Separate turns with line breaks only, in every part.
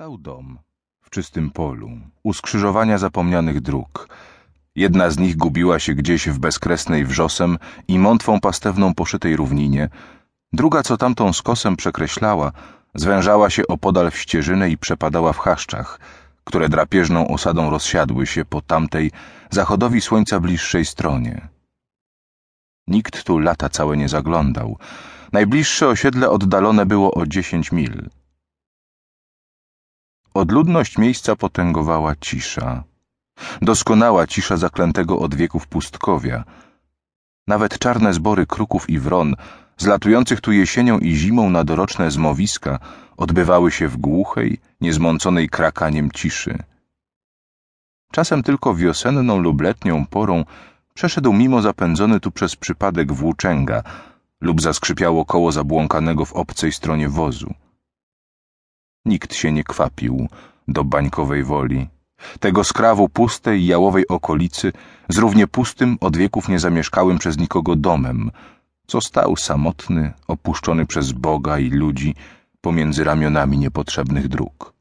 Stał dom w czystym polu, u skrzyżowania zapomnianych dróg. Jedna z nich gubiła się gdzieś w bezkresnej wrzosem i mątwą pastewną poszytej równinie, druga, co tamtą skosem przekreślała, zwężała się opodal w ścieżynę i przepadała w chaszczach, które drapieżną osadą rozsiadły się po tamtej, zachodowi słońca bliższej stronie. Nikt tu lata całe nie zaglądał. Najbliższe osiedle oddalone było o dziesięć mil. Odludność miejsca potęgowała cisza. Doskonała cisza zaklętego od wieków pustkowia. Nawet czarne zbory kruków i wron, zlatujących tu jesienią i zimą na doroczne zmowiska, odbywały się w głuchej, niezmąconej krakaniem ciszy. Czasem tylko wiosenną lub letnią porą przeszedł mimo zapędzony tu przez przypadek włóczęga lub zaskrzypiało koło zabłąkanego w obcej stronie wozu. Nikt się nie kwapił do bańkowej woli. Tego skrawu pustej, jałowej okolicy z równie pustym, od wieków niezamieszkałym przez nikogo domem, co stał samotny, opuszczony przez Boga i ludzi pomiędzy ramionami niepotrzebnych dróg.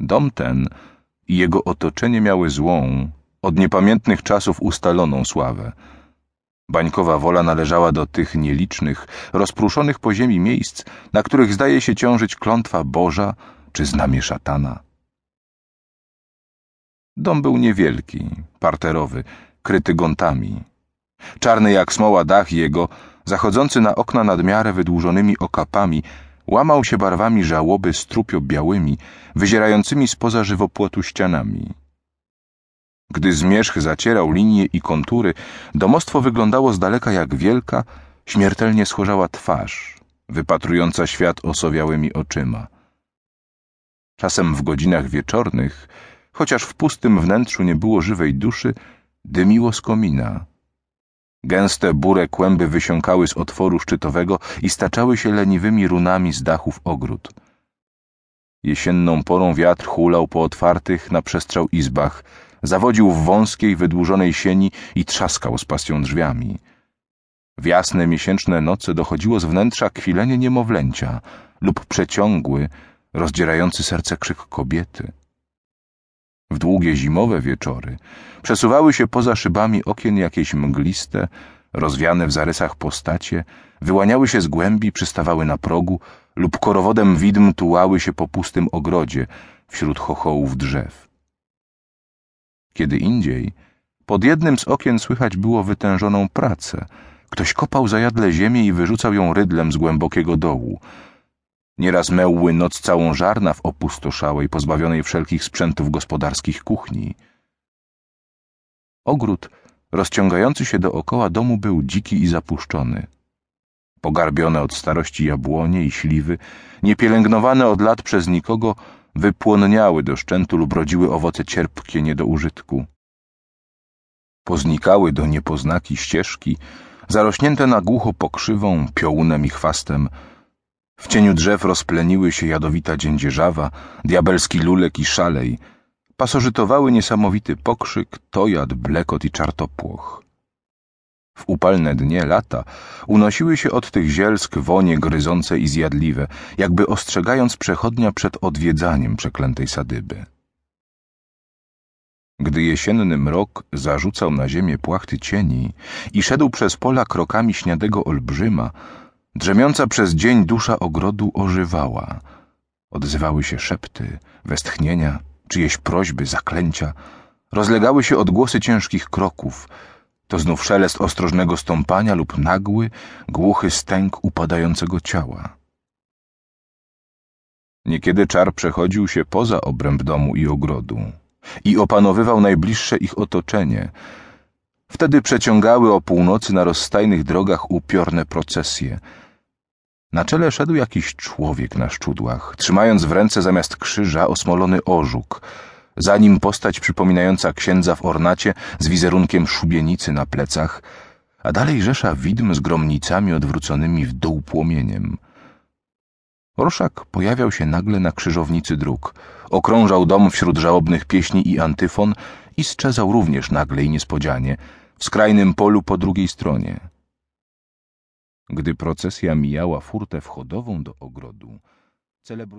Dom ten i jego otoczenie miały złą, od niepamiętnych czasów ustaloną sławę. Bańkowa wola należała do tych nielicznych, rozpruszonych po ziemi miejsc, na których zdaje się ciążyć klątwa Boża czy znamie szatana. Dom był niewielki, parterowy, kryty gątami. Czarny jak smoła dach jego, zachodzący na okna nad miarę wydłużonymi okapami, łamał się barwami żałoby strupio-białymi, wyzierającymi spoza żywopłotu ścianami. Gdy zmierzch zacierał linie i kontury, domostwo wyglądało z daleka jak wielka, śmiertelnie schorzała twarz, wypatrująca świat osowiałymi oczyma. Czasem w godzinach wieczornych, chociaż w pustym wnętrzu nie było żywej duszy, dymiło z komina. Gęste burę kłęby wysiąkały z otworu szczytowego i staczały się leniwymi runami z dachów ogród. Jesienną porą wiatr hulał po otwartych na przestrzał izbach, zawodził w wąskiej, wydłużonej sieni i trzaskał z pasją drzwiami. W jasne miesięczne noce dochodziło z wnętrza kwilenie niemowlęcia lub przeciągły, rozdzierający serce krzyk kobiety. W długie zimowe wieczory przesuwały się poza szybami okien jakieś mgliste, rozwiane w zarysach postacie, wyłaniały się z głębi, przystawały na progu lub korowodem widm tułały się po pustym ogrodzie wśród chochołów drzew. Kiedy indziej, pod jednym z okien słychać było wytężoną pracę. Ktoś kopał zajadle ziemię i wyrzucał ją rydlem z głębokiego dołu. Nieraz mełły noc całą żarna w opustoszałej, pozbawionej wszelkich sprzętów gospodarskich kuchni. Ogród, rozciągający się dookoła domu, był dziki i zapuszczony. Pogarbione od starości jabłonie i śliwy, niepielęgnowane od lat przez nikogo, wypłonniały do szczętu lub rodziły owoce cierpkie nie do użytku. Poznikały do niepoznaki ścieżki, zarośnięte na głucho pokrzywą, piołunem i chwastem. W cieniu drzew rozpleniły się jadowita dziędzierzawa, diabelski lulek i szalej. Pasożytowały niesamowity pokrzyk, tojad, blekot i czartopłoch. W upalne dnie lata unosiły się od tych zielsk wonie gryzące i zjadliwe, jakby ostrzegając przechodnia przed odwiedzaniem przeklętej sadyby. Gdy jesienny mrok zarzucał na ziemię płachty cieni i szedł przez pola krokami śniadego olbrzyma, drzemiąca przez dzień dusza ogrodu ożywała. Odzywały się szepty, westchnienia, czyjeś prośby, zaklęcia, rozlegały się odgłosy ciężkich kroków, to znów szelest ostrożnego stąpania lub nagły, głuchy stęk upadającego ciała. Niekiedy czar przechodził się poza obręb domu i ogrodu i opanowywał najbliższe ich otoczenie. Wtedy przeciągały o północy na rozstajnych drogach upiorne procesje. Na czele szedł jakiś człowiek na szczudłach, trzymając w ręce zamiast krzyża osmolony orzuk – za nim postać przypominająca księdza w ornacie z wizerunkiem szubienicy na plecach, a dalej rzesza widm z gromnicami odwróconymi w dół płomieniem. Orszak pojawiał się nagle na krzyżownicy dróg, okrążał dom wśród żałobnych pieśni i antyfon i sczezał również nagle i niespodzianie w skrajnym polu po drugiej stronie. Gdy procesja mijała furtę wchodową do ogrodu, celebru